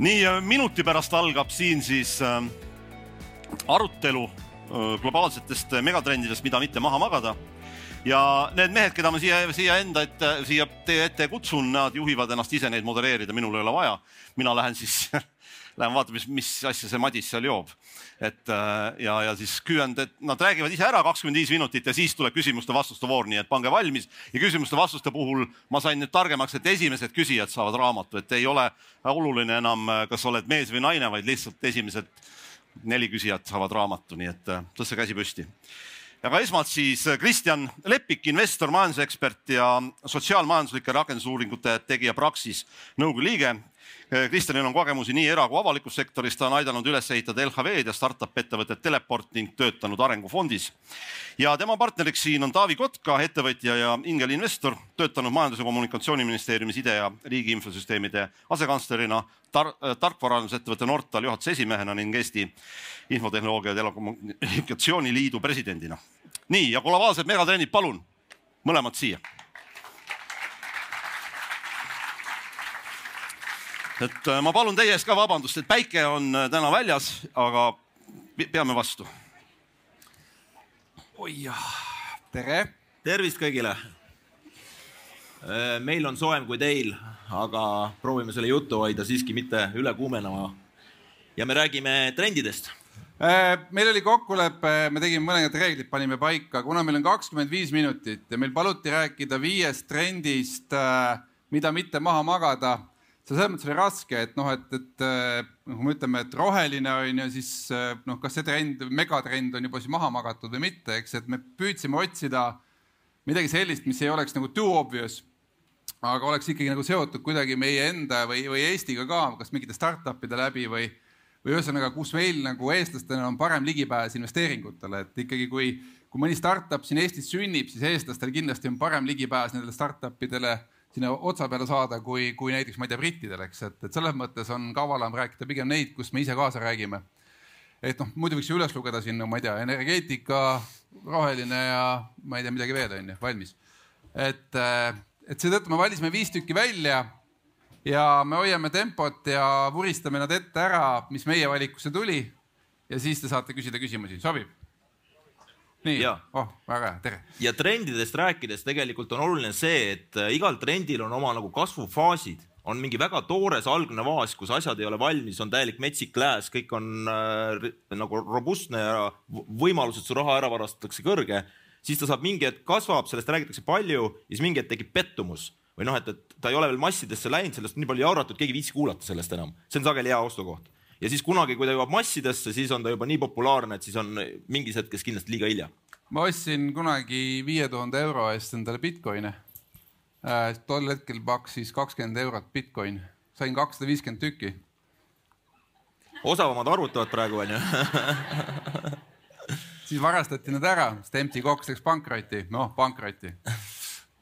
nii minuti pärast algab siin siis äh, arutelu äh, globaalsetest megatrendidest, mida mitte maha magada. ja need mehed, keda ma siia, siia enda ette, siia teie ette kutsun, nad juhivad ennast ise neid modereerida, minul ei ole vaja. mina lähen siis lähen vaatan, mis, mis asja see Madis seal joob. et äh, ja, ja siis küüand, et nad räägivad ise ära kakskümmend viis minutit ja siis tuleb küsimuste-vastuste voor, nii et pange valmis. ja küsimuste-vastuste puhul ma sain nüüd targemaks, et esimesed küsijad saavad raamatu, et ei ole oluline enam, kas oled mees või naine, vaid lihtsalt esimesed neli küsijat saavad raamatu, nii et äh, tõstke käsi püsti aga esmalt siis Kristjan Lepik, investor, majandusekspert ja sotsiaalmajanduslike rakendusuuringute tegija Praxis nõukogu liige. Kristjanil on kogemusi nii era- kui avalikus sektoris, ta on aidanud üles ehitada LHV-d ja startup ettevõtet Teleport ning töötanud Arengufondis. ja tema partneriks siin on Taavi Kotka, ettevõtja ja ingelinvestor, töötanud Majandus- ja Kommunikatsiooniministeeriumis ide- ja riigi infosüsteemide asekantslerina tar, tarkvaraarendusettevõtte Nortal juhatuse esimehena ning Eesti Infotehnoloogia ja Telekommunikatsiooni Liidu presidendina. nii ja globaalsed megatrendid, palun mõlemad siia. Et äh, ma palun teie ees ka vabandust, et päike on äh, täna väljas, aga peame vastu. oi jah, tere. tervist kõigile. meil on soojem kui teil, aga proovime selle jutu hoida siiski mitte üle kuumenema. ja me räägime trendidest meil oli kokkulepe, me tegime mõningad reeglid, panime paika, kuna meil on kakskümmend viis minutit ja meil paluti rääkida viiest trendist, mida mitte maha magada. See selles mõttes oli raske, et noh, et, et kui me ütleme, et roheline on ju, siis noh, kas see trend, megatrend on juba siis maha magatud või mitte, eks, et me püüdsime otsida midagi sellist, mis ei oleks nagu too obvious, aga oleks ikkagi nagu seotud kuidagi meie enda või, või Eestiga ka, kas mingite startup'ide läbi või või ühesõnaga, kus meil nagu eestlastena on parem ligipääs investeeringutele, et ikkagi kui, kui mõni startup siin Eestis sünnib, siis eestlastel kindlasti on parem ligipääs nendele startup idele sinna otsa peale saada, kui, kui näiteks ma ei tea, brittidel, eks, et, et selles mõttes on kavalam rääkida pigem neid, kus me ise kaasa räägime. et noh, muidu võiks ju üles lugeda siin, no ma ei tea, energeetika, roheline ja ma ei tea, midagi veel on ju, valmis. et, et seetõttu me valisime viis tükki välja ja me hoiame tempot ja vuristame nad ette ära, mis meie valikusse tuli. ja siis te saate küsida küsimusi, sobib? Nii, oh väga hea, tere. ja trendidest rääkides tegelikult on oluline see, et äh, igal trendil on oma nagu kasvufaasid, on mingi väga toores algne faas, kus asjad ei ole valmis, on täielik metsik lääs, kõik on äh, nagu robustne ja võimalused su raha ära varastatakse kõrge. siis ta saab mingi hetk kasvab, sellest räägitakse palju ja siis mingi hetk tekib pettumus või noh, et, et ta ei ole veel massidesse läinud, sellest on nii palju jauratud, keegi ei viitsi kuulata sellest enam. see on sageli hea ostukoht. Ja siis kunagi, kui ta jõuab massidesse, siis on ta juba nii populaarne, et siis on mingis hetkes kindlasti liiga hilja. ma ostsin kunagi viie tuhande euro eest endale Bitcoin'e äh,. tol hetkel maksis kakskümmend eurot Bitcoin, sain kakssada viiskümmend tükki. osavamad arvutavad praegu onju siis varastati nad ära, sest MT Cox läks pankrotti, noh pankrotti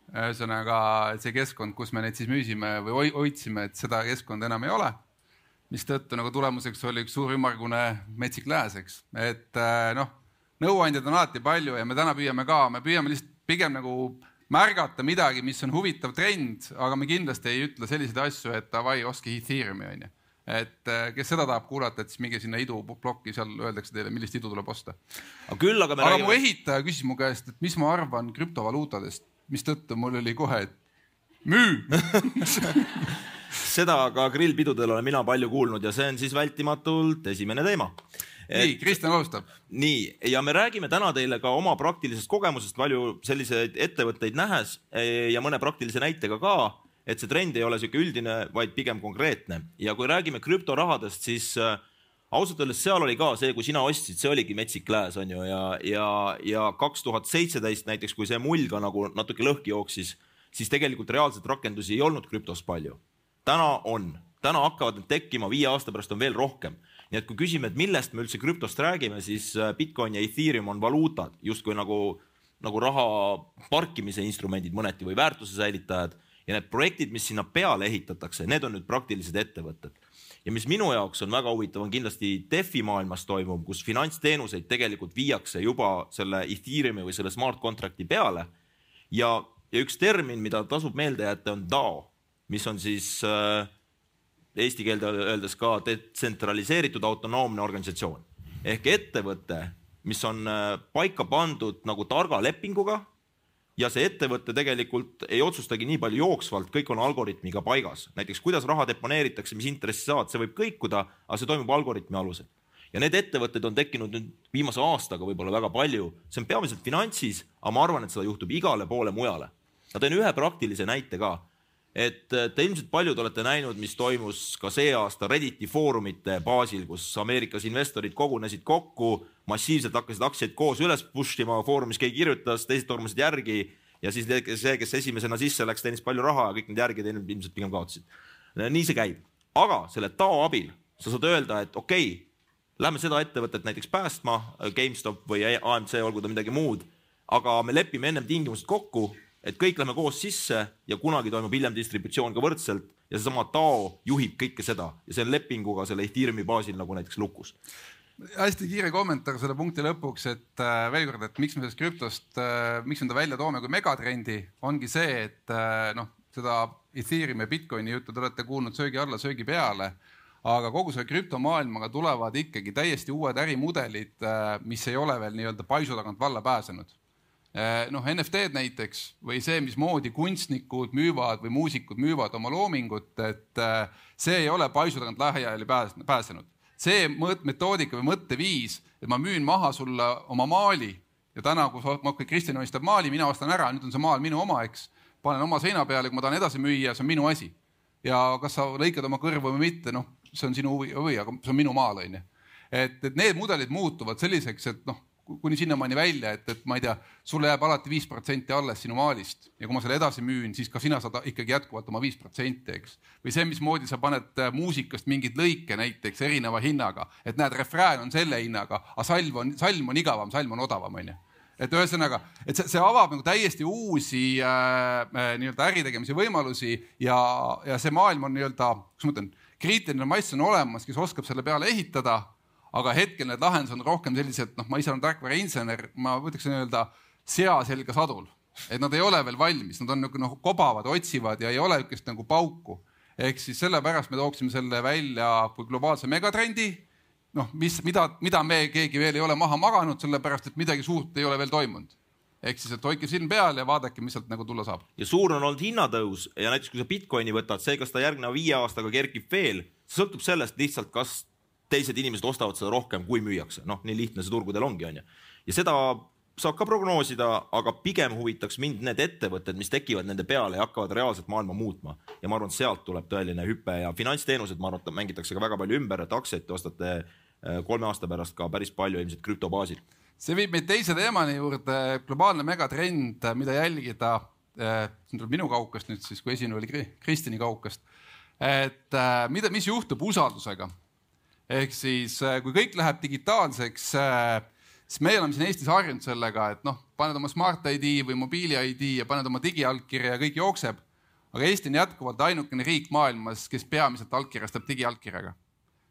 ühesõnaga see keskkond, kus me neid siis müüsime või hoidsime, et seda keskkonda enam ei ole. Mistõttu nagu tulemuseks oli üks suur ümmargune metsik lääs, eks, et noh, nõuandjaid on alati palju ja me täna püüame ka, me püüame lihtsalt pigem nagu märgata midagi, mis on huvitav trend, aga me kindlasti ei ütle selliseid asju, et davai, ostke Ethereumi onju. et kes seda tahab kuulata, et siis minge sinna iduplokki, seal öeldakse teile, millist idu tuleb osta. aga küll, aga me aga räägime... mu ehitaja küsis mu käest, et mis ma arvan krüptovaluutadest mistõttu mul oli kohe, et müü seda ka grillpidudel olen mina palju kuulnud ja see on siis vältimatult esimene teema. Et, nii, Kristjan alustab. nii, ja me räägime täna teile ka oma praktilisest kogemusest palju selliseid ettevõtteid nähes e, ja mõne praktilise näitega ka, et see trend ei ole sihuke üldine, vaid pigem konkreetne ja kui räägime krüptorahadest, siis äh, ausalt öeldes seal oli ka see, kui sina ostsid, see oligi metsik lääs, on ju, ja, ja, ja kaks tuhat seitseteist näiteks, kui see mull ka nagu natuke lõhki jooksis, siis tegelikult reaalselt rakendusi ei olnud krüptos palju. Täna on, täna hakkavad need tekkima, viie aasta pärast on veel rohkem nii et kui küsime, et millest me üldse krüptost räägime, siis äh, Bitcoin ja Ethereum on valuutad justkui nagu, nagu raha parkimise instrumendid mõneti või väärtuse säilitajad ja need projektid, mis sinna peale ehitatakse, need on nüüd praktilised ettevõtted. ja mis minu jaoks on väga huvitav, on kindlasti DeFi maailmas toimuv, kus finantsteenuseid tegelikult viiakse juba selle Ethereumi või selle smart contract'i peale. ja, ja üks termin, mida tasub meelde jätta, on DAO, mis on siis äh, eesti keelde öeldes ka detsentraliseeritud autonoomne organisatsioon ehk ettevõte, mis on äh, paika pandud nagu targa lepinguga ja see ettevõte tegelikult ei otsustagi nii palju jooksvalt, kõik on algoritmiga paigas. näiteks kuidas raha deponeeritakse, mis intressi saad, see võib kõikuda, aga see toimub algoritmi alusel. ja need ettevõtted on tekkinud nüüd viimase aastaga võib-olla väga palju, see on peamiselt finantsis, aga ma arvan, et seda juhtub igale poole mujale. ma teen ühe praktilise näite ka et äh, te ilmselt paljud olete näinud, mis toimus ka see aasta Redditi foorumite baasil, kus Ameerikas investorid kogunesid kokku, massiivselt hakkasid aktsiaid koos üles push ima, foorumis keegi kirjutas, teised tormasid järgi ja siis see, kes esimesena sisse läks, teenis palju raha ja kõik need järgi teeninud ilmselt pigem kaotasid. nii see käib, aga selle TAO abil sa saad öelda, et okei okay,, lähme seda ettevõtet näiteks päästma, GameStop või AMC, olgu ta midagi muud, aga me lepime ennem tingimused kokku et kõik lähme koos sisse ja kunagi toimub hiljem distributsioon ka võrdselt ja seesama DAO juhib kõike seda ja see on lepinguga selle Ethereumi baasil nagu näiteks lukus hästi kiire kommentaar selle punkti lõpuks, et äh, veel kord, et miks me sellest krüptost äh,, miks me ta välja toome kui megatrendi, ongi see, et äh, noh, seda Ethereumi ja Bitcoini juttu te olete kuulnud söögi alla, söögi peale. aga kogu selle krüptomaailmaga tulevad ikkagi täiesti uued ärimudelid, äh, mis ei ole veel nii-öelda paisu tagant valla pääsenud noh, NFT-d näiteks või see, mismoodi kunstnikud müüvad või muusikud müüvad oma loomingut, et äh, see ei ole paisu tagant lähiajal pääsenud. see metoodika või mõtteviis, et ma müün maha sulle oma maali ja täna, kui Kristjan joonistab maali, mina ostan ära, nüüd on see maal minu oma, eks. panen oma seina peale, kui ma tahan edasi müüa, see on minu asi. ja kas sa lõikad oma kõrvu või mitte, noh, see on sinu huvi, aga see on minu maal, onju. et, et need mudelid muutuvad selliseks, et noh kuni sinnamaani välja, et, et ma ei tea, sulle jääb alati viis protsenti alles sinu maalist ja kui ma selle edasi müün, siis ka sina saad ikkagi jätkuvalt oma viis protsenti, eks. või see, mismoodi sa paned äh, muusikast mingeid lõike näiteks erineva hinnaga, et näed, refrään on selle hinnaga, aga salv on, salm on igavam, salm on odavam, onju et ühesõnaga, et see, see avab nagu täiesti uusi äh, äh, nii-öelda äritegemise võimalusi ja, ja see maailm on nii-öelda, kuidas ma ütlen, kriitiline mass on olemas, kes oskab selle peale ehitada aga hetkel need lahendused on rohkem sellised, noh, ma ise olen tarkvarainsener, ma võtaks nii-öelda sea selga sadul, et nad ei ole veel valmis, nad on nagu noh, kobavad, otsivad ja ei ole niisugust nagu pauku. ehk siis sellepärast me tooksime selle välja kui globaalse megatrendi. noh, mis, mida, mida me keegi veel ei ole maha maganud, sellepärast et midagi suurt ei ole veel toimunud ehk siis, et hoidke silm peal ja vaadake, mis sealt nagu tulla saab. ja suur on olnud hinnatõus ja näiteks kui sa Bitcoini võtad, see, kas ta järgneva viie aastaga kerkib veel, see sõltub sellest lihtsalt, kas teised inimesed ostavad seda rohkem, kui müüakse, noh, nii lihtne see turgudel ongi, onju. ja seda saab ka prognoosida, aga pigem huvitaks mind need ettevõtted, mis tekivad nende peale ja hakkavad reaalselt maailma muutma. ja ma arvan, sealt tuleb tõeline hüpe ja finantsteenused, ma arvan, et mängitakse ka väga palju ümber, et aktsiaid te ostate äh, kolme aasta pärast ka päris palju ilmselt krüptobaasil. see viib meid teise teemani juurde, globaalne megatrend, mida jälgida. Äh, siin tuleb minu kaukast nüüd siis, kui esimene oli Kristini kaukast. et äh, mida, mis juhtub usaldusega ehk siis äh, kui kõik läheb digitaalseks, äh, siis meie oleme siin Eestis harjunud sellega, et noh, paned oma Smart ID või mobiili ID ja paned oma digiallkirja ja kõik jookseb. aga Eesti on jätkuvalt ainukene riik maailmas, kes peamiselt allkirjastab digiallkirjaga.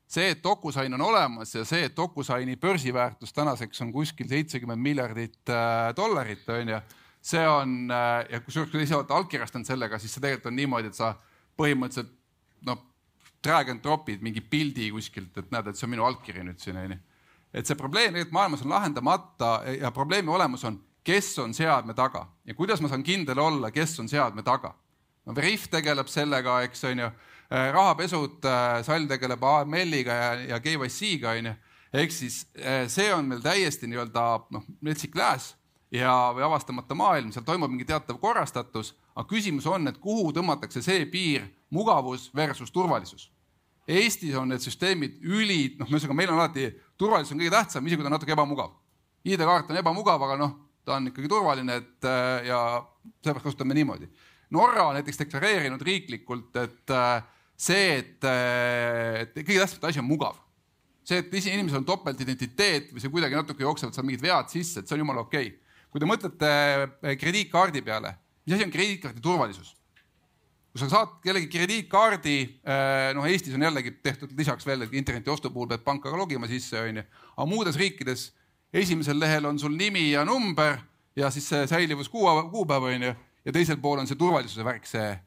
see, et DocuSign on olemas ja see, et DocuSigni börsiväärtus tänaseks on kuskil seitsekümmend miljardit äh, dollarit, on ju see on ja kusjuures, kui te ise olete allkirjastanud sellega, siis see tegelikult on niimoodi, et sa põhimõtteliselt noh, drag and drop'id mingi pildi kuskilt, et näed, et see on minu allkiri nüüd siin onju. et see probleem tegelikult maailmas on lahendamata ja probleemi olemus on, kes on seadme taga ja kuidas ma saan kindel olla, kes on seadme taga. no Veriff tegeleb sellega, eks onju, äh, rahapesud, äh, Sall tegeleb AML-iga ja, ja KYC-ga onju. ehk siis äh, see on meil täiesti nii-öelda noh, metsik lääs ja, või avastamata maailm, seal toimub mingi teatav korrastatus, aga küsimus on, et kuhu tõmmatakse see piir mugavus versus turvalisus. Eestis on need süsteemid üli, noh, ühesõnaga meil on alati, turvalisus on kõige tähtsam, isegi kui ta on natuke ebamugav. ID-kaart on ebamugav, aga noh, ta on ikkagi turvaline, et äh, ja sellepärast kasutame niimoodi. Norra on näiteks deklareerinud riiklikult, et äh, see, et, äh, et kõige tähtsam asi on mugav. see, et inimesel on topeltidentiteet või see kuidagi natuke jooksevad seal mingid vead sisse, et see on jumala okei okay. kui te mõtlete krediitkaardi peale, mis asi on krediitkaardi turvalisus? Kui sa saad kellegi krediitkaardi, äh, noh, Eestis on jällegi tehtud lisaks veel, et interneti ostu puhul pead panka ka logima sisse, onju. aga muudes riikides esimesel lehel on sul nimi ja number ja siis see säilivus kuu, kuupäev onju ja teisel pool on see turvalisuse värk, see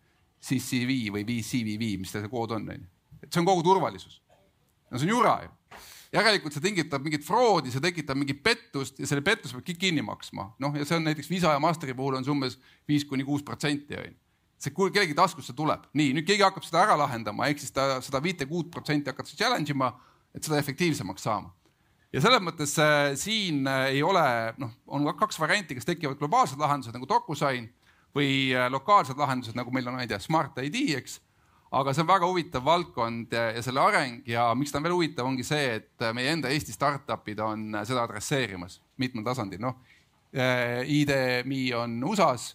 CCV või VCVV, mis see kood on, onju. et see on kogu turvalisus. no see on jura ju järelikult see tingitab mingit froodi, see tekitab mingit pettust ja selle pettuse peab kõik kinni maksma. noh, ja see on näiteks Visa ja Masteri puhul on see umbes viis kuni kuus protsenti on ju. See kellegi taskusse tuleb, nii nüüd keegi hakkab seda ära lahendama, ehk siis ta seda viite-kuut protsenti hakatakse challenge ima, et seda efektiivsemaks saama. ja selles mõttes äh, siin äh, ei ole, noh, on kaks varianti, kas tekivad globaalsed lahendused nagu DocuSign või äh, lokaalsed lahendused, nagu meil on, ma ei tea, Smart ID, eks aga see on väga huvitav valdkond ja, ja selle areng ja miks ta on veel huvitav, ongi see, et meie enda Eesti startup'id on seda adresseerimas mitmel tasandil, noh. Eh, ID.me on USA-s,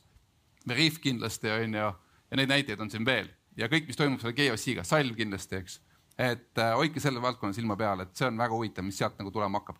Veriff kindlasti on ju ja neid näiteid on siin veel ja kõik, mis toimub selle GOC-ga, Salv kindlasti, eks. et äh, hoidke selle valdkonna silma peal, et see on väga huvitav, mis sealt nagu tulema hakkab.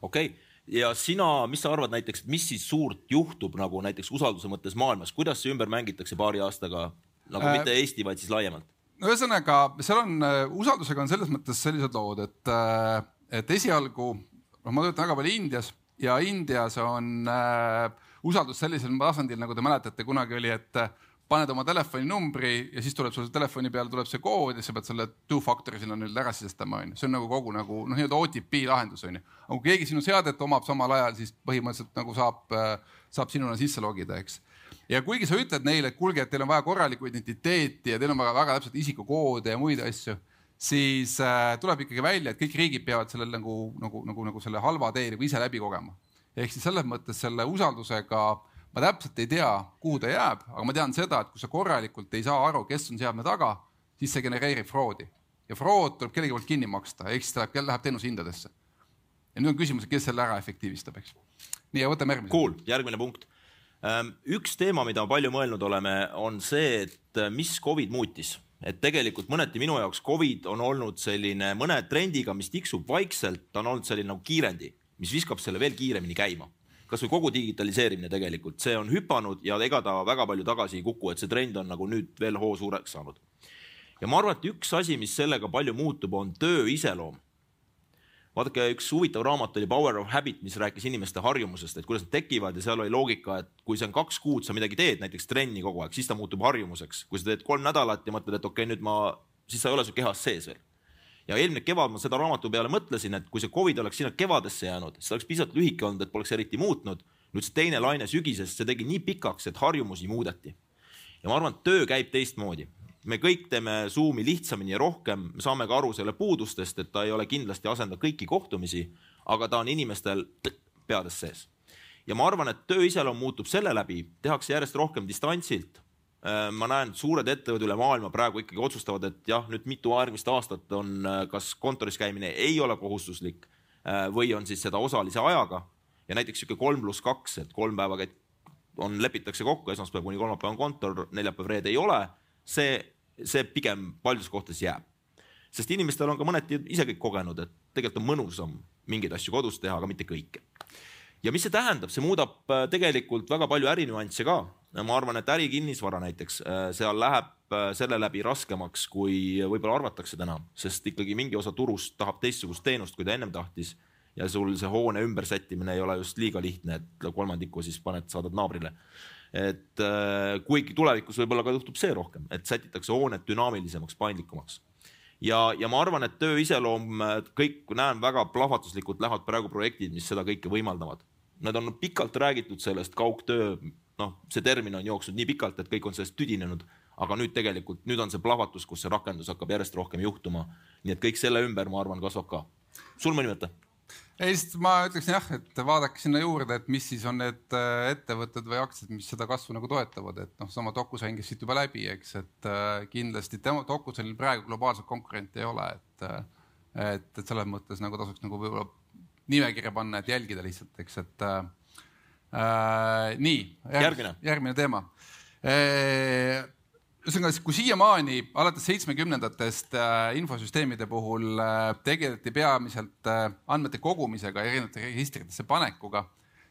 okei okay ja sina, mis sa arvad näiteks, mis siis suurt juhtub nagu näiteks usalduse mõttes maailmas, kuidas see ümber mängitakse paari aastaga nagu äh, mitte Eesti, vaid siis laiemalt? no ühesõnaga, seal on äh, usaldusega on selles mõttes sellised lood, et, äh, et esialgu noh, ma töötan väga palju Indias ja Indias on äh, usaldus sellisel tasandil, nagu te mäletate, kunagi oli, et äh, paned oma telefoninumbri ja siis tuleb sul telefoni peale tuleb see kood ja sa pead selle two-factor'i sinna nüüd ära sisestama, onju. see on nagu kogu nagu noh, nii-öelda OTP lahendus onju. aga kui keegi sinu seadet omab samal ajal, siis põhimõtteliselt nagu saab, saab sinuna sisse logida, eks ja kuigi sa ütled neile, et kuulge, et teil on vaja korralikku identiteeti ja teil on vaja väga täpselt isikukoode ja muid asju, siis äh, tuleb ikkagi välja, et kõik riigid peavad sellel nagu, nagu, nagu, nagu selle halva tee nagu ise läbi kogema. Ehk siis selles mõttes selle usaldusega ma täpselt ei tea, kuhu ta jääb, aga ma tean seda, et kui sa korralikult ei saa aru, kes on seadme taga, siis see genereerib fraudi ja fraud tuleb kellegi poolt kinni maksta, ehk siis ta läheb, läheb teenushindadesse. ja nüüd on küsimus, kes selle ära efektiivistab, eks. nii ja võtame järgmise. Cool, järgmine punkt Ehm, üks teema, mida palju mõelnud oleme, on see, et äh, mis Covid muutis, et tegelikult mõneti minu jaoks Covid on olnud selline mõne trendiga, mis tiksub vaikselt, ta on olnud selline nagu kiirendi, mis viskab selle veel kiiremini käima. kasvõi kogu digitaliseerimine tegelikult, see on hüpanud ja ega ta väga palju tagasi ei kuku, et see trend on nagu nüüd veel hoo suureks saanud. ja ma arvan, et üks asi, mis sellega palju muutub, on töö iseloom vaadake, üks huvitav raamat oli Power of Habit, mis rääkis inimeste harjumusest, et kuidas nad tekivad ja seal oli loogika, et kui see on kaks kuud, sa midagi teed, näiteks trenni kogu aeg, siis ta muutub harjumuseks. kui sa teed kolm nädalat ja mõtled, et okei okay,, nüüd ma, siis sa ei ole su kehas sees veel. Ja eelmine kevad ma seda raamatu peale mõtlesin, et kui see Covid oleks sinna kevadesse jäänud, siis oleks piisavalt lühike olnud, et poleks eriti muutnud. nüüd see teine laine sügisest, see tegi nii pikaks, et harjumusi muudeti. ja ma arvan, et töö käib teistmoodi me kõik teeme Zoomi lihtsamini ja rohkem, me saame ka aru selle puudustest, et ta ei ole kindlasti asendanud kõiki kohtumisi, aga ta on inimestel peades sees. ja ma arvan, et töö iseloom muutub selle läbi, tehakse järjest rohkem distantsilt. Äh, ma näen, suured ettevõtted üle maailma praegu ikkagi otsustavad, et jah, nüüd mitu järgmist aastat on, äh, kas kontoris käimine ei ole kohustuslik äh, või on siis seda osalise ajaga ja näiteks sihuke kolm pluss kaks, et kolm päeva käid, on, lepitakse kokku, esmaspäev kuni kolmapäev on kontor, neljapäev-reede ei ole see, see pigem paljudes kohtades jääb. sest inimestel on ka mõneti ise kõik kogenud, et tegelikult on mõnusam mingeid asju kodus teha, aga mitte kõike. ja mis see tähendab, see muudab tegelikult väga palju ärinüansse ka. Ma arvan, et ärikinnisvara näiteks, äh, seal läheb äh, selle läbi raskemaks, kui võib-olla arvatakse täna, sest ikkagi mingi osa turust tahab teistsugust teenust, kui ta ennem tahtis ja sul see hoone ümbersättimine ei ole just liiga lihtne, et kolmandiku siis paned, saadad naabrile et äh, kuigi tulevikus võib-olla ka juhtub see rohkem, et sätitakse hooned dünaamilisemaks, paindlikumaks. ja, ja ma arvan, et töö iseloom, kõik näen väga plahvatuslikult lähevad praegu projektid, mis seda kõike võimaldavad. Nad on pikalt räägitud sellest kaugtöö, noh, see termin on jooksnud nii pikalt, et kõik on sellest tüdinenud, aga nüüd tegelikult, nüüd on see plahvatus, kus see rakendus hakkab järjest rohkem juhtuma. nii et kõik selle ümber, ma arvan, kasvab ka. sul mõni mõte? ei, sest ma ütleksin jah, et vaadake sinna juurde, et mis siis on need äh, ettevõtted või aktsiad, mis seda kasvu nagu toetavad, et noh, sama DocuSign käis siit juba läbi, eks, et äh, kindlasti tema DocuSignil praegu globaalset konkurenti ei ole, et äh, et, et selles mõttes nagu tasuks nagu võib-olla nimekirja panna, et jälgida lihtsalt, eks, et äh, nii. järgmine, järgmine teema äh, ühesõnaga, kui siiamaani alates seitsmekümnendatest äh, infosüsteemide puhul äh, tegeleti peamiselt äh, andmete kogumisega, erinevate registritesse panekuga,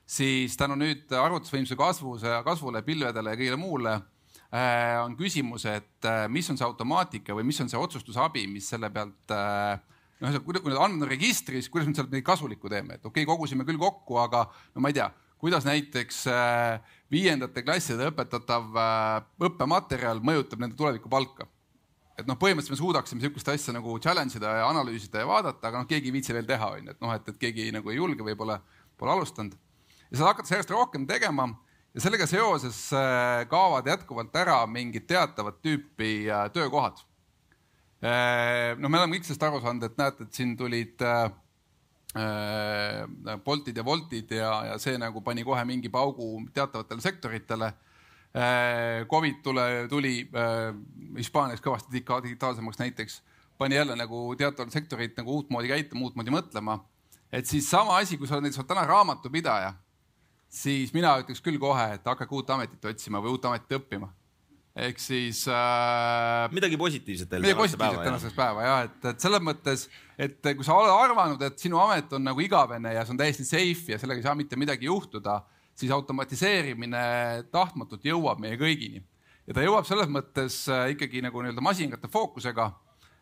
siis tänu nüüd arvutusvõimsuse kasvuse, kasvule, pilvedele ja kõigele muule äh, on küsimus, et äh, mis on see automaatika või mis on see otsustusabi, mis selle pealt äh, noh, kui need andmed on registris, kuidas me sealt midagi kasulikku teeme, et okei okay,, kogusime küll kokku, aga no ma ei tea kuidas näiteks äh, viiendate klasside õpetatav äh, õppematerjal mõjutab nende tulevikupalka. et noh, põhimõtteliselt me suudaksime sihukest asja nagu challenge ida ja analüüsida ja vaadata, aga noh, keegi ei viitsi veel teha, onju, et noh, et, et keegi nagu ei julge või pole, alustanud. ja seda hakatakse järjest rohkem tegema ja sellega seoses äh, kaovad jätkuvalt ära mingid teatavat tüüpi äh, töökohad. Äh, no me oleme kõik sellest aru saanud, et näete, et siin tulid Boltid ja Woltid ja, ja see nagu pani kohe mingi paugu teatavatele sektoritele Äh, Covid tule, tuli äh, Hispaanias kõvasti digitaalsemaks näiteks, pani jälle nagu teatavad sektorid nagu uutmoodi käituma, uutmoodi mõtlema. et siis sama asi, kui sa oled näiteks täna raamatupidaja, siis mina ütleks küll kohe, et hakake uut ametit otsima või uut ametit õppima. Ehk siis äh,. midagi positiivset teile. midagi positiivset tänaseks päeva jah, et, et selles mõttes, et kui sa oled arvanud, et sinu amet on nagu igavene ja see on täiesti safe ja sellega ei saa mitte midagi juhtuda siis automatiseerimine tahtmatult jõuab meie kõigini ja ta jõuab selles mõttes äh, ikkagi nagu nii-öelda masinate fookusega.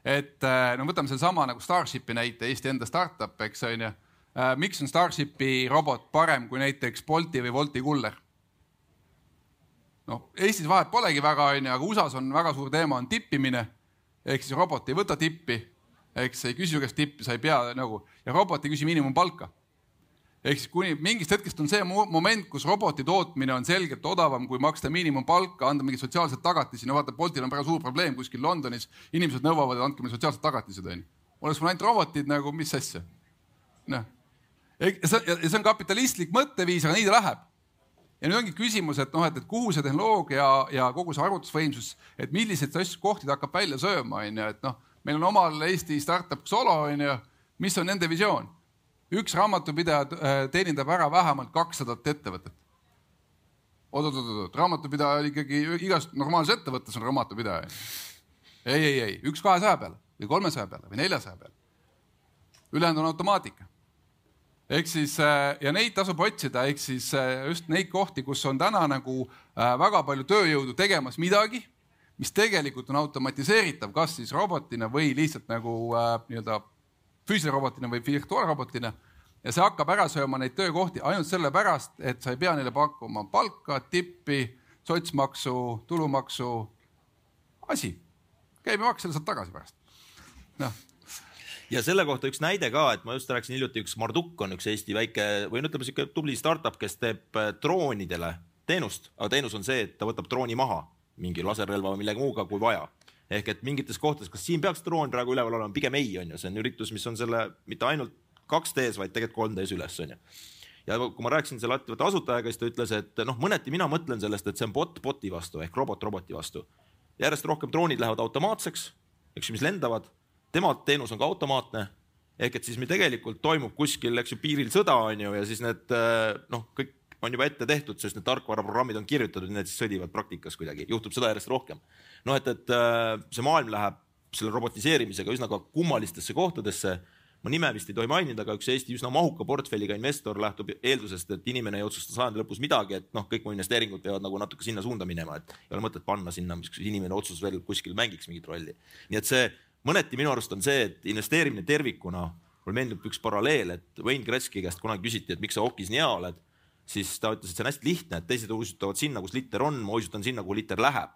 et äh, no võtame sellesama nagu Starshipi näite, Eesti enda startup, eks on ju. Äh, miks on Starshipi robot parem kui näiteks Bolti või Wolti kuller? Noh, Eestis vahet polegi väga, onju, aga USA-s on väga suur teema, on tippimine. ehk siis robot ei võta tippi, eks ei küsi su käest tippi, sa ei pea nagu ja robot ei küsi miinimumpalka ehk siis kuni mingist hetkest on see moment, kus roboti tootmine on selgelt odavam, kui maksta miinimumpalka, anda mingeid sotsiaalseid tagatisi. no vaata, Boltil on väga suur probleem kuskil Londonis, inimesed nõuavad, et andke meile sotsiaalsed tagatised, onju. oleks mul ainult robotid nagu, mis asja? noh, ja see, on kapitalistlik mõtteviis, aga nii ta läheb. Ja nüüd ongi küsimus, et noh, et, et kuhu see tehnoloogia ja kogu see arvutusvõimsus, et milliseid asju kohti ta hakkab välja sööma, onju, et noh, meil on omal Eesti startup Xolo, onju, mis on nende visioon üks raamatupidaja äh, teenindab ära vähemalt kaksadat ettevõtet. oot-oot-oot, raamatupidaja ikkagi igas normaalses ettevõttes on raamatupidaja. ei, ei, ei, üks kahesaja peale või kolmesaja peale või neljasaja peale. ülejäänud on automaatika. Ehk siis äh, ja neid tasub otsida, ehk siis äh, just neid kohti, kus on täna nagu väga palju tööjõudu tegemas midagi, mis tegelikult on automatiseeritav, kas siis robotina või lihtsalt nagu nii-öelda füüsilise robotina või virtuaalrobotina ja see hakkab ära sööma neid töökohti ainult sellepärast, et sa ei pea neile pakkuma palka, tippi, sotsmaksu, tulumaksu, asi. käibemaks, selle saad tagasi pärast. noh ja selle kohta üks näide ka, et ma just rääkisin hiljuti, üks Marduk on üks Eesti väike või no ütleme sihuke tubli startup, kes teeb äh, droonidele teenust, aga teenus on see, et ta võtab drooni maha mingi laserrelva või millegi muuga, kui vaja. Ehk et mingites kohtades, kas siin peaks droon praegu üleval olema, pigem ei, on ju, see on üritus, mis on selle mitte ainult 2D-s, vaid tegelikult 3D-s üles, on ju. Ja kui ma rääkisin selle ettevõtte asutajaga, siis ta ütles, et noh, mõneti mina mõtlen sellest, et see on bot bot'i vastu ehk robot roboti vastu. järjest rohkem droonid lähevad automaatseks, eks ju, mis lendavad, tema teenus on ka automaatne ehk et siis meil tegelikult toimub kuskil, eks ju, piiril sõda on ju, ja siis need noh, kõik on juba ette tehtud, sest need tarkvaraprogrammid on kirjutatud, need siis sõdivad praktikas kuidagi, juhtub seda järjest rohkem. noh, et, et äh, see maailm läheb selle robotiseerimisega üsna ka kummalistesse kohtadesse ma nime vist ei tohi mainida, aga üks Eesti üsna mahuka portfelliga investor lähtub eeldusest, et inimene ei otsusta sajandi lõpus midagi, et noh, kõik mu investeeringud peavad nagu natuke sinna suunda minema, et ei ole mõtet panna sinna, mis inimene otsus veel kuskil mängiks mingit rolli. nii et see mõneti minu arust on see, et investeerimine tervikuna, mulle meenub üks paralleel, et Wayne Gretzky käest kunagi küsiti, et miks sa hokis nii hea oled siis ta ütles, et see on hästi lihtne, et teised uisutavad sinna, kus liter on, ma uisutan sinna, kuhu liter läheb.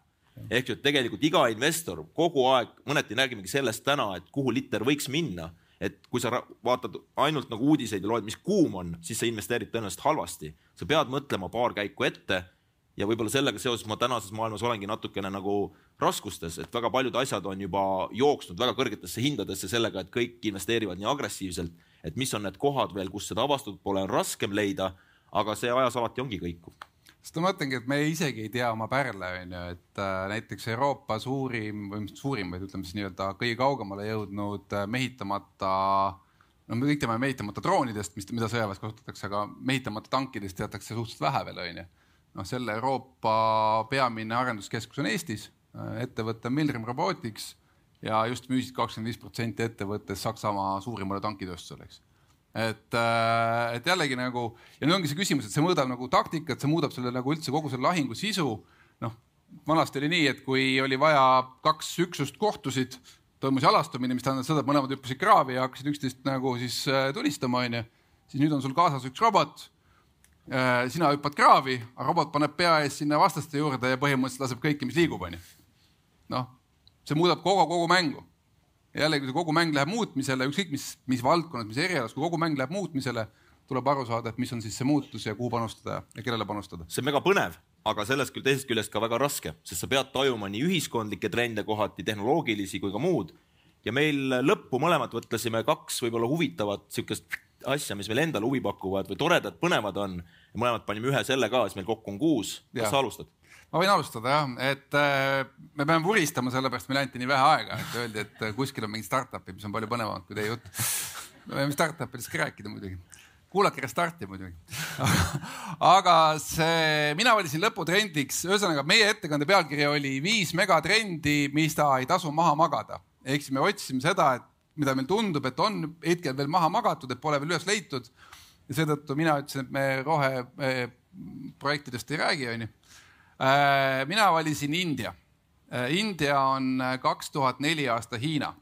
ehk et tegelikult iga investor kogu aeg, mõneti räägimegi sellest täna, et kuhu liter võiks minna, et kui sa vaatad ainult nagu uudiseid ja loed, mis kuum on, siis sa investeerid tõenäoliselt halvasti. sa pead mõtlema paar käiku ette ja võib-olla sellega seoses ma tänases maailmas olengi natukene nagu raskustes, et väga paljud asjad on juba jooksnud väga kõrgetesse hindadesse sellega, et kõik investeerivad nii agressiivselt, et mis on need kohad veel, kus seda avastatud pole, on raskem leida aga see ajas alati ongi kõikuv sest ma mõtlengi, et me isegi ei tea oma pärle, on ju, et äh, näiteks Euroopa suurim või mis suurim, vaid ütleme siis nii-öelda kõige kaugemale jõudnud äh, mehitamata, no me kõik teame mehitamata droonidest, mis, mida sõjaväes kasutatakse, aga mehitamata tankidest teatakse suhteliselt vähe veel, on ju. Noh, selle Euroopa peamine arenduskeskus on Eestis, ettevõte Milrem Robotics ja just müüsid kakskümmend viis protsenti ettevõttest Saksamaa suurimale tankitööstusele, eks et, äh, et jällegi nagu ja nüüd ongi see küsimus, et see mõõdab nagu taktikat, see muudab selle nagu üldse kogu selle lahingu sisu. noh, vanasti oli nii, et kui oli vaja kaks üksust kohtusid, toimus jalastumine, mis tähendas seda, et mõlemad hüppasid kraavi ja hakkasid üksteist nagu siis äh, tulistama, onju. siis nüüd on sul kaasas üks robot. Äh, sina hüppad kraavi, robot paneb pea ees sinna vastaste juurde ja põhimõtteliselt laseb kõike, mis liigub, onju. noh, see muudab kogu, kogu mängu. jällegi, kui kogu mäng läheb muutmisele, ükskõik mis, mis valdkonnas, mis erialas, kui kogu mäng läheb muutmisele, tuleb aru saada, et mis on siis see muutus ja kuhu panustada ja kellele panustada. see on väga põnev, aga sellest küll teisest küljest ka väga raske, sest sa pead tajuma nii ühiskondlikke trende kohati, tehnoloogilisi kui ka muud. ja meil lõppu mõlemad mõtlesime kaks võib-olla huvitavat siukest asja, mis meile endale huvi pakuvad või toredad, põnevad on. mõlemad panime ühe selle ka, siis meil kokku on kuus. kas sa alustad? ma võin alustada jah, et äh, me peame vuristama, sellepärast meile anti nii vähe aega, et öeldi, et äh, kuskil on mingid startup'id, mis on palju põnevamad kui teie jutt. me võime startup idest ka rääkida muidugi kuulake Restarti muidugi aga see, mina valisin lõputrendiks, ühesõnaga meie ettekande pealkiri oli viis megatrendi, mis ta ei tasu maha magada. ehk siis me otsisime seda, et mida meil tundub, et on hetkel veel maha magatud, et pole veel üles leitud. ja seetõttu mina ütlesin, et me roheprojektidest ei räägi, onju. Äh, mina valisin India. Äh, India on kaks tuhat neli aasta Hiina.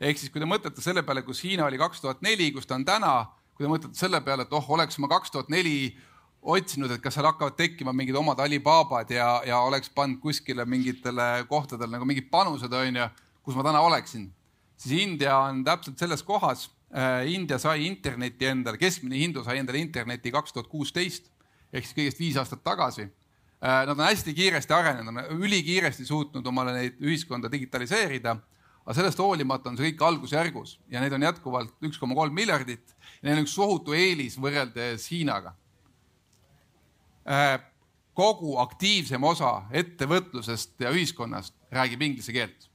ehk siis, kui te mõtlete selle peale, kus Hiina oli kaks tuhat neli, kus ta on täna, kui te mõtlete selle peale, et oh, oleks ma kaks tuhat neli otsinud, et kas seal hakkavad tekkima mingid omad Alibabad ja, ja oleks pannud kuskile mingitele kohtadele nagu mingid panused, onju, kus ma täna oleksin siis India on täpselt selles kohas. Äh, India sai interneti endale, keskmine hindu sai endale interneti kaks tuhat kuusteist ehk siis kõigest viis aastat tagasi. Äh, nad on hästi kiiresti arenenud, ülikiiresti suutnud omale neid ühiskonda digitaliseerida. aga sellest hoolimata on see kõik algusjärgus ja neid on jätkuvalt üks koma kolm miljardit ja neil on üks tohutu eelis võrreldes Hiinaga. Äh, kogu aktiivsem osa ettevõtlusest ja ühiskonnast räägib inglise keelt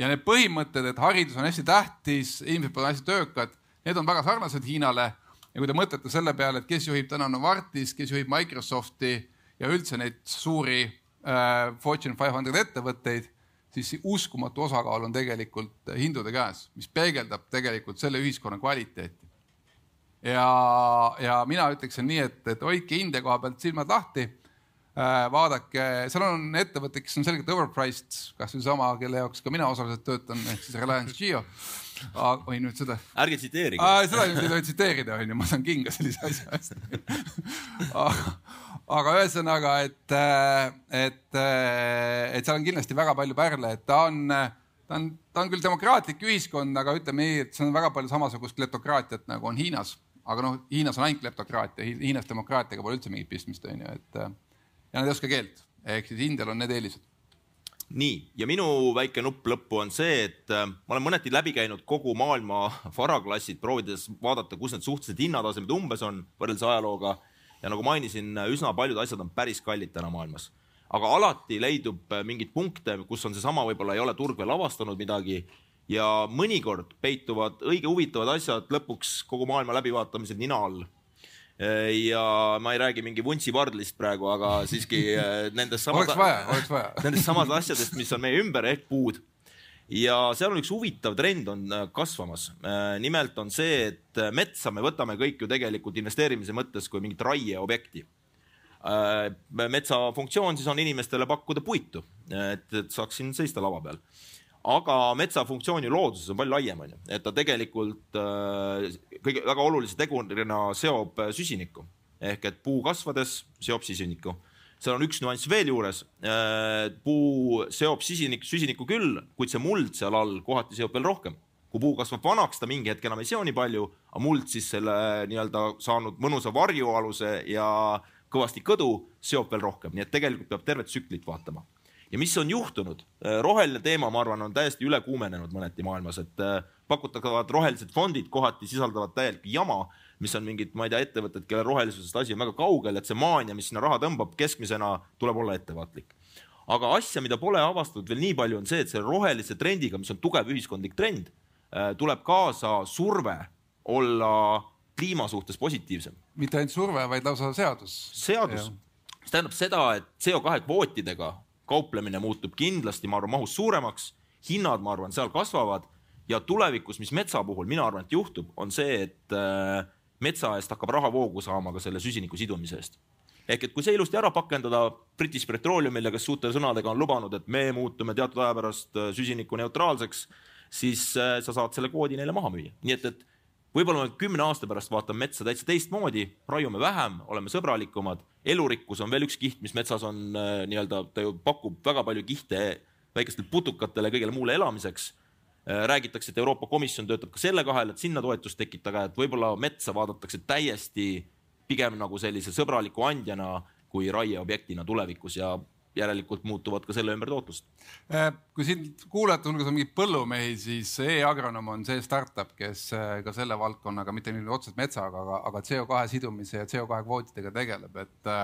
ja need põhimõtted, et haridus on hästi tähtis, inimesed peavad hästi töökad, need on väga sarnased Hiinale. ja kui te mõtlete selle peale, et kes juhib täna Novartis, kes juhib Microsofti ja üldse neid suuri äh, Fortune 500 ettevõtteid, siis uskumatu osakaal on tegelikult hindude käes, mis peegeldab tegelikult selle ühiskonna kvaliteeti. ja, ja mina ütleksin nii, et, et hoidke India koha pealt silmad lahti vaadake, seal on ettevõtted, kes on selgelt overpriced, kasvõi sama, kelle jaoks ka mina osaliselt töötan, ehk siis Reliance Geo. või nüüd seda. ärge tsiteerige. seda nüüd ei tohi tsiteerida, onju, ma saan kinga sellise asja eest aga ühesõnaga, et, et, et seal on kindlasti väga palju pärle, et ta on, ta on, ta on küll demokraatlik ühiskond, aga ütleme nii, et see on väga palju samasugust kleptokraatiat nagu on Hiinas. aga noh, Hiinas on ainult kleptokraatia, Hiinas demokraatiaga pole üldse mingit pistmist, onju, et ja nad ei oska keelt, ehk siis Indial on need eelised. Nii, ja minu väike nupp lõppu on see, et äh, ma olen mõneti läbi käinud kogu maailma varaklassid, proovides vaadata, kus need suhtelised hinnatasemed umbes on võrreldes ajalooga. ja nagu mainisin, üsna paljud asjad on päris kallid täna maailmas. aga alati leidub äh, mingeid punkte, kus on seesama, võib-olla ei ole turg veel avastanud midagi. Ja mõnikord peituvad õige huvitavad asjad lõpuks kogu maailma läbivaatamisel nina all ja ma ei räägi mingi vuntsipardlist praegu, aga siiski äh, nendest samad, nendest samad asjadest, mis on meie ümber ehk puud. ja seal on üks huvitav trend on äh, kasvamas. Äh, nimelt on see, et metsa me võtame kõik ju tegelikult investeerimise mõttes kui mingit raieobjekti. metsa funktsioon siis on inimestele pakkuda puitu, et saaks siin seista lava peal aga metsa funktsioon ju looduses on palju laiem, onju, et ta tegelikult äh, kõige väga olulise tegurina seob äh, süsinikku ehk et puu kasvades seob süsinikku. seal on üks nüanss veel juures äh,. puu seob süsinik, süsinikku küll, kuid see muld seal all kohati seob veel rohkem. kui puu kasvab vanaks, ta mingi hetk enam ei seo nii palju, aga muld siis selle nii-öelda saanud mõnusa varjualuse ja kõvasti kõdu seob veel rohkem, nii et tegelikult peab tervet tsüklit vaatama ja mis on juhtunud? Äh, roheline teema, ma arvan, on täiesti üle kuumenenud mõneti maailmas, et äh, pakutavad rohelised fondid kohati sisaldavad täielikku jama, mis on mingid, ma ei tea, ettevõtted, kelle rohelisusest asi on väga kaugel, et see maania, mis sinna raha tõmbab, keskmisena tuleb olla ettevaatlik. aga asja, mida pole avastatud veel nii palju, on see, et selle rohelise trendiga, mis on tugev ühiskondlik trend, äh, tuleb kaasa surve olla kliima suhtes positiivsem. mitte ainult surve, vaid lausa seadus. seadus, mis tähendab seda, et CO2 kvootidega kauplemine muutub kindlasti, ma arvan, mahus suuremaks, hinnad, ma arvan, seal kasvavad. Ja tulevikus, mis metsa puhul mina arvan, et juhtub, on see, et äh, metsa eest hakkab rahavoogu saama ka selle süsiniku sidumise eest. ehk et kui see ilusti ära pakendada British Petroleumile, kes suurte sõnadega on lubanud, et me muutume teatud aja pärast äh, süsinikuneutraalseks, siis äh, sa saad selle kvoodi neile maha müüa, nii et, et võib-olla me kümne aasta pärast vaatame metsa täitsa teistmoodi, raiume vähem, oleme sõbralikumad, elurikkus on veel üks kiht, mis metsas on äh, nii-öelda, ta ju pakub väga palju kihte väikestele putukatele kõigele muule elamiseks. Äh, räägitakse, et Euroopa Komisjon töötab ka selle kahel, et sinna toetust tekitada, et võib-olla metsa vaadatakse täiesti pigem nagu sellise sõbraliku andjana kui raieobjektina tulevikus ja järelikult muutuvad ka selle ümber tootlust. Äh, kui siin kuulajate hulgas on mingeid põllumehi, siis e-agronoom on see startup, kes äh, ka selle valdkonnaga, mitte nüüd otseselt metsaga, aga, aga CO2 sidumise ja CO2 kvootidega tegeleb, et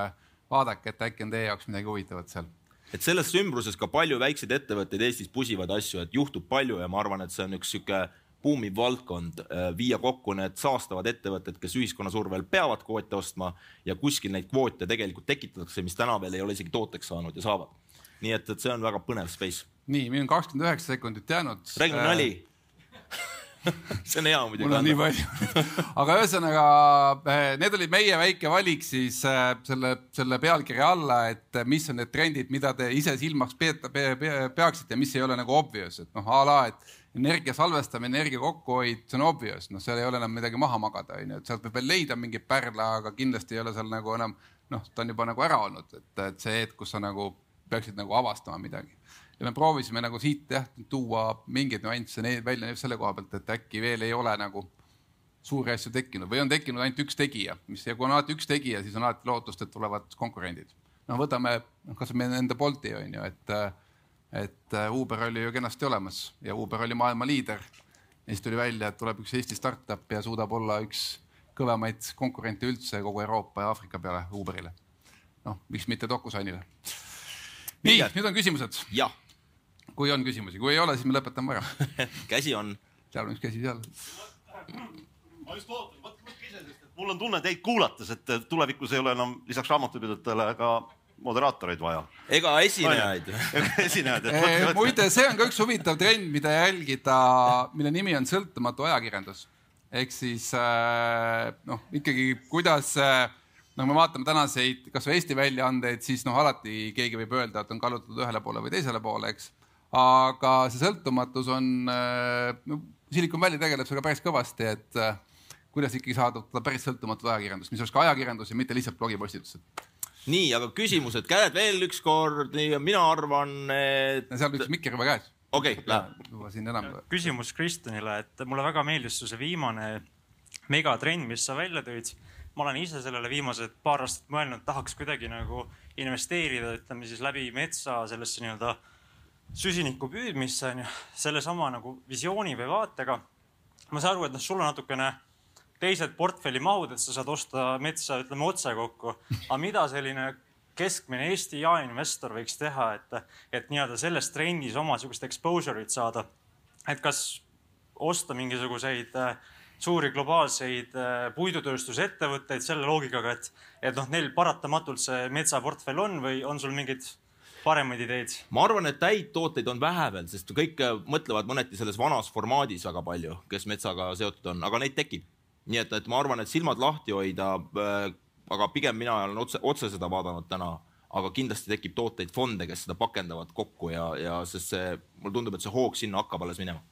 vaadake, et äkki on teie jaoks midagi huvitavat seal et selles ümbruses ka palju väikseid ettevõtteid Eestis pusivad asju, et juhtub palju ja ma arvan, et see on üks sihuke buumiv valdkond, äh, viia kokku need saastavad ettevõtted, kes ühiskonna survel peavad kvoote ostma ja kuskil neid kvoote tegelikult tekitatakse, mis täna veel ei ole isegi tooteks saanud ja saavad. nii et, et see on väga põnev space. nii, meil on kakskümmend üheksa sekundit jäänud. räägime äh... see on hea muidugi. mul on nii palju. Aga ühesõnaga, eh, need olid meie väike valik siis eh, selle, selle pealkirja alla, et eh, mis on need trendid, mida te ise silmaks peeta, pe, pe, peaksite mis ei ole nagu obvious, et noh, a la, et energia salvestamine, energia kokkuhoid, see on obvious, noh, seal ei ole enam midagi maha magada, onju, et sealt võib veel leida mingeid pärle, aga kindlasti ei ole seal nagu enam noh, ta on juba nagu ära olnud, et, et see hetk, kus sa nagu peaksid nagu avastama midagi ja me proovisime nagu siit jah tuua mingeid nüansse välja selle koha pealt, et äkki veel ei ole nagu suuri asju tekkinud või on tekkinud ainult üks tegija, mis ja kui on alati üks tegija, siis on alati lootust, et tulevad konkurendid. noh, võtame noh, kasvõi enda Bolti on ju, et, et Uber oli ju kenasti olemas ja Uber oli maailma liider. ja siis tuli välja, et tuleb üks Eesti startup ja suudab olla üks kõvemaid konkurente üldse kogu Euroopa ja Aafrika peale Uberile. noh, miks mitte DocuSignile. nii, nüüd on küsimused. jah kui on küsimusi, kui ei ole, siis me lõpetame ära käsi on. seal on üks käsi seal. ma just ootan, võtke ise, sest et mul on tunne teid kuulates, et tulevikus ei ole enam lisaks raamatupidajatele ka moderaatoreid vaja. ega esinejaid. esinejaid. muide, see on ka üks huvitav trend, mida jälgida, mille nimi on sõltumatu ajakirjandus. ehk siis äh, noh, ikkagi kuidas äh, no me vaatame tänaseid kasvõi Eesti väljaandeid, siis noh, alati keegi võib öelda, et on kallutatud ühele poole või teisele poole, eks aga see sõltumatus on, äh, no Silicon Valley tegeleb sellega päris kõvasti, et äh, kuidas ikkagi saada päris sõltumatut ajakirjandust, mis oleks ka ajakirjandus ja mitte lihtsalt blogipostitused. nii, aga küsimused, käed veel ükskord, mina arvan, et. seal on üks mikker juba käes. okei okay,, läheb. juba siin enam. küsimus Kristjanile, et mulle väga meeldis su see viimane megatrend, mis sa välja tõid. ma olen ise sellele viimased paar aastat mõelnud, tahaks kuidagi nagu investeerida, ütleme siis läbi metsa sellesse nii-öelda süsiniku püüdmisse on ju, sellesama nagu visiooni või vaatega. ma saan aru, et noh, sul on natukene teised portfelli mahud, et sa saad osta metsa, ütleme otse kokku. aga mida selline keskmine Eesti jaeinvestor võiks teha, et, et nii-öelda selles trendis oma sihukest exposure'it saada? et kas osta mingisuguseid äh, suuri globaalseid äh, puidutööstusettevõtteid selle loogikaga, et, et noh, neil paratamatult see metsaportfell on või on sul mingid paremaid ideid? ma arvan, et häid tooteid on vähe veel, sest kõik äh, mõtlevad mõneti selles vanas formaadis väga palju, kes metsaga seotud on, aga neid tekib. nii et, et ma arvan, et silmad lahti hoida äh,. aga pigem mina olen otse, otse seda vaadanud täna, aga kindlasti tekib tooteid, fonde, kes seda pakendavad kokku ja, ja sest see, mulle tundub, et see hoog sinna hakkab alles minema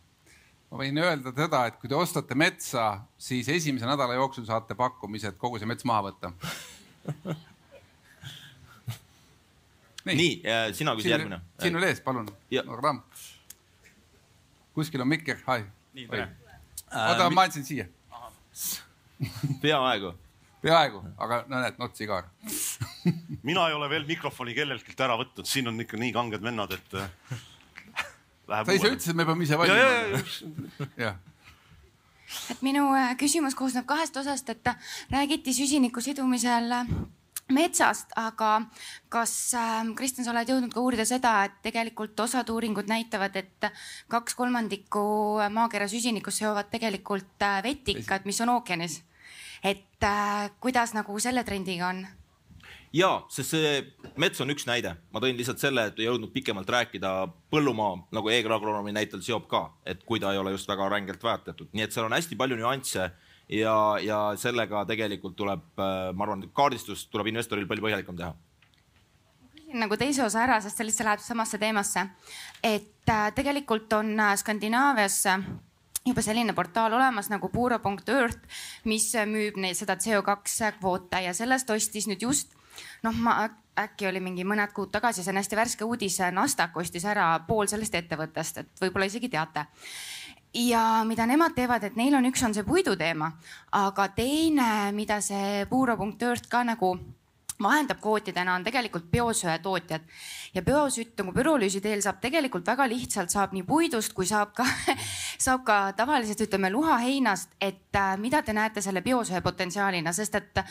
ma võin öelda seda, et kui te ostate metsa, siis esimese nädala jooksul saate pakkumise, et kogu see mets maha võtta nii, nii, sina küsi järgmine. siin oli ees, palun. Ramm. kuskil on mikker, hai. oota, ma andsin siia. peaaegu. peaaegu, aga no näed, not sigar mina ei ole veel mikrofoni kelleltki ära võtnud, siin on ikka nii kanged vennad, et äh, sa ise ütlesid, et me peame ise valima. jah et minu äh, küsimus koosneb kahest osast, et räägiti süsiniku sidumisel metsast, aga kas äh,, Kristjan, sa oled jõudnud ka uurida seda, et tegelikult osad uuringud näitavad, et kaks kolmandikku maakera süsinikust seovad tegelikult äh, vetikad, mis on ookeanis. et äh, kuidas nagu selle trendiga on? ja, sest see mets on üks näide, ma tõin lihtsalt selle, et ei jõudnud pikemalt rääkida põllumaa nagu e-agronoomi näitel seob ka, et kui ta ei ole just väga rängelt väärtatud, nii et seal on hästi palju nüansse ja, ja sellega tegelikult tuleb, äh, ma arvan, kaardistust tuleb investoril palju põhjalikum teha nagu teise osa ära, sest see lihtsalt läheb samasse teemasse. et äh, tegelikult on äh, Skandinaavias juba selline portaal olemas nagu Puro.earth, mis müüb neid, seda CO2 kvoote ja sellest ostis nüüd just noh, ma äkki oli mingi mõned kuud tagasi, see on hästi värske uudis, Nasdaq ostis ära pool sellest ettevõttest, et võib-olla isegi teate ja mida nemad teevad, et neil on, üks on see puidu teema, aga teine, mida see puuro.earth ka nagu vahendab kvootidena on tegelikult biosöe tootjad. Ja biosütt nagu pürolüüsi teel saab tegelikult väga lihtsalt, saab nii puidust kui saab ka, saab ka tavaliselt ütleme luhaheinast, et äh, mida te näete selle biosöe potentsiaalina, sest et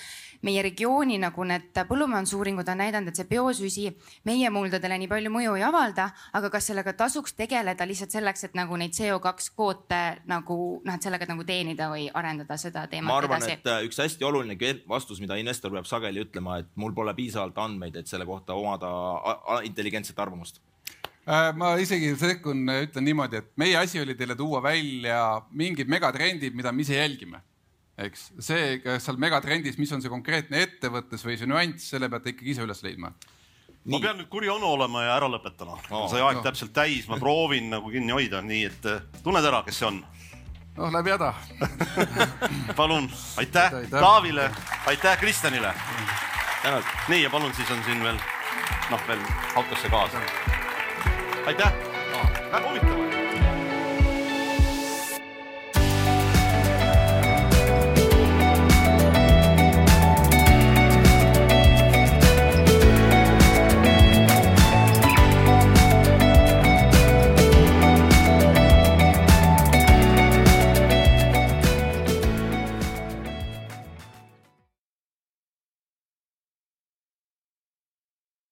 meie regiooni nagu need põllumajandusuuringud on näidanud, et see biosüsi meie muldadele nii palju mõju ei avalda, aga kas sellega tasuks tegeleda lihtsalt selleks, et nagu neid CO2 kvoote nagu noh, et sellega nagu teenida või arendada seda teemat ma arvan, edasi? et äh, üks hästi oluline vastus, mida investor peab sageli ütlema, et mul pole piisavalt andmeid, et selle kohta omada intelligentset arvamust äh, ma isegi sekkun, ütlen niimoodi, et meie asi oli teile tuua välja mingid megatrendid, mida me ise jälgime. Eks see, kas seal megatrendis, mis on see konkreetne ettevõttes või see nüanss, selle peate ikkagi ise üles leidma. ma pean nüüd kuri onu olema ja ära lõpetama oh,. sai aeg no. täpselt täis, ma proovin nagu kinni hoida, nii et äh, tunned ära, kes see on? noh, läbi häda palun, aitäh Taavile, aitäh Kristjanile nii ja palun, siis on siin veel noh, veel autosse kaasa. aitäh, väga huvitav.